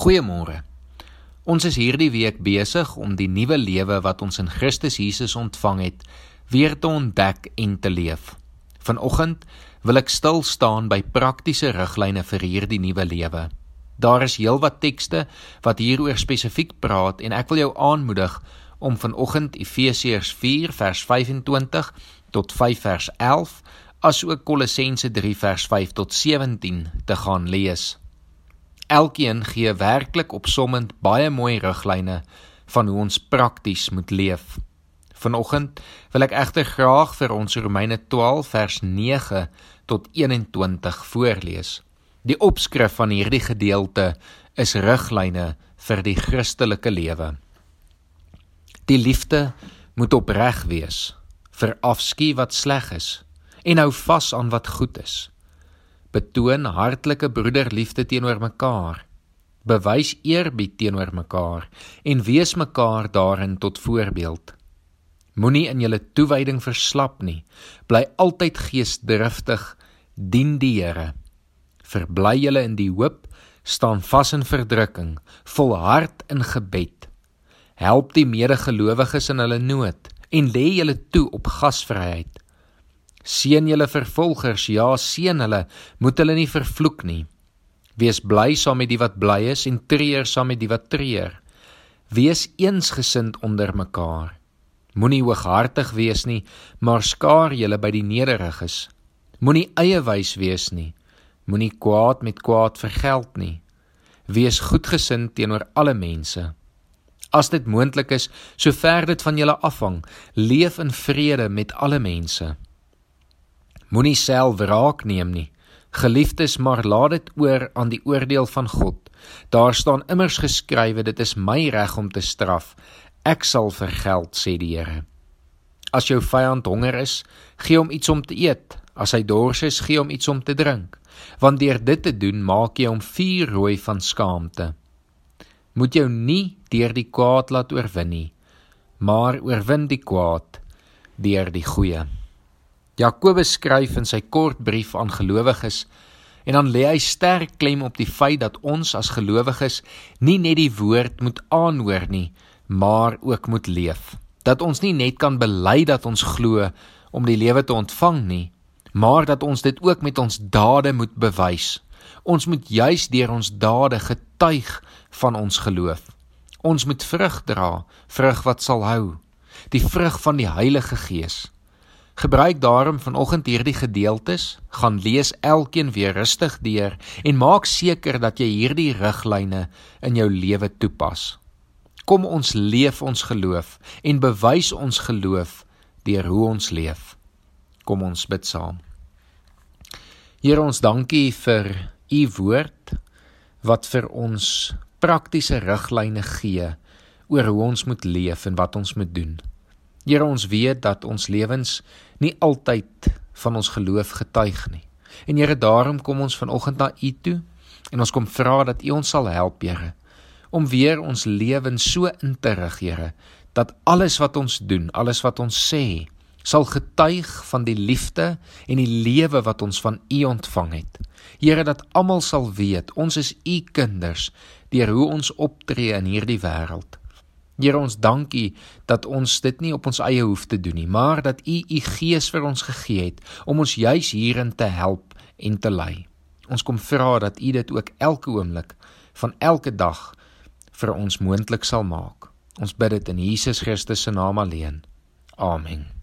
Goeiemôre. Ons is hierdie week besig om die nuwe lewe wat ons in Christus Jesus ontvang het, weer te ontdek en te leef. Vanoggend wil ek stil staan by praktiese riglyne vir hierdie nuwe lewe. Daar is heelwat tekste wat hieroor spesifiek praat en ek wil jou aanmoedig om vanoggend Efesiërs 4 vers 25 tot 5 vers 11 asook Kolossense 3 vers 5 tot 17 te gaan lees. Elkeen gee werklik opsommend baie mooi riglyne van hoe ons prakties moet leef. Vanoggend wil ek egter graag vir ons Romeine 12 vers 9 tot 21 voorlees. Die opskrif van hierdie gedeelte is riglyne vir die Christelike lewe. Die liefde moet opreg wees, verafskiet wat sleg is en hou vas aan wat goed is betoon hartlike broederliefde teenoor mekaar. Bewys eerbied teenoor mekaar en wees mekaar daarin tot voorbeeld. Moenie in julle toewyding verslap nie. Bly altyd geesdriftig. Dien die Here. Verbly julle in die hoop. Staan vas in verdrukking. Volhard in gebed. Help die medegelowiges in hulle nood en lê julle toe op gasvryheid Seën julle vervolgers, ja, seën hulle, moet hulle nie vervloek nie. Wees bly saam met die wat bly is en treur saam met die wat treur. Wees eensgesind onder mekaar. Moenie hooghartig wees nie, maar skaar julle by die nederiges. Moenie eie wys wees nie. Moenie kwaad met kwaad vergeld nie. Wees goedgesind teenoor alle mense. As dit moontlik is, sover dit van julle afhang, leef in vrede met alle mense. Moenie self wraak neem nie. Geliefdes, maar laat dit oor aan die oordeel van God. Daar staan immers geskrywe: Dit is my reg om te straf. Ek sal vergeld, sê die Here. As jou vyand honger is, gee hom iets om te eet. As hy dors is, gee hom iets om te drink. Want deur dit te doen, maak jy hom vuur rooi van skaamte. Moet jou nie deur die kwaad laat oorwin nie, maar oorwin die kwaad deur die goeie. Jakobus skryf in sy kort brief aan gelowiges en dan lê hy sterk klem op die feit dat ons as gelowiges nie net die woord moet aanhoor nie, maar ook moet leef. Dat ons nie net kan bely dat ons glo om die lewe te ontvang nie, maar dat ons dit ook met ons dade moet bewys. Ons moet juis deur ons dade getuig van ons geloof. Ons moet vrug dra, vrug wat sal hou, die vrug van die Heilige Gees. Gebruik daarom vanoggend hierdie gedeeltes, gaan lees elkeen weer rustig deur en maak seker dat jy hierdie riglyne in jou lewe toepas. Kom ons leef ons geloof en bewys ons geloof deur hoe ons leef. Kom ons bid saam. Here ons dankie vir u woord wat vir ons praktiese riglyne gee oor hoe ons moet leef en wat ons moet doen. Here ons weet dat ons lewens nie altyd van ons geloof getuig nie. En Here daarom kom ons vanoggend na U toe en ons kom vra dat U ons sal help Here om weer ons lewens so in te rig Here dat alles wat ons doen, alles wat ons sê, sal getuig van die liefde en die lewe wat ons van U ontvang het. Here dat almal sal weet ons is U kinders deur hoe ons optree in hierdie wêreld. Here ons dankie dat ons dit nie op ons eie hoef te doen nie, maar dat U U Gees vir ons gegee het om ons juis hierin te help en te lei. Ons kom vra dat U dit ook elke oomblik van elke dag vir ons moontlik sal maak. Ons bid dit in Jesus Christus se naam alleen. Amen.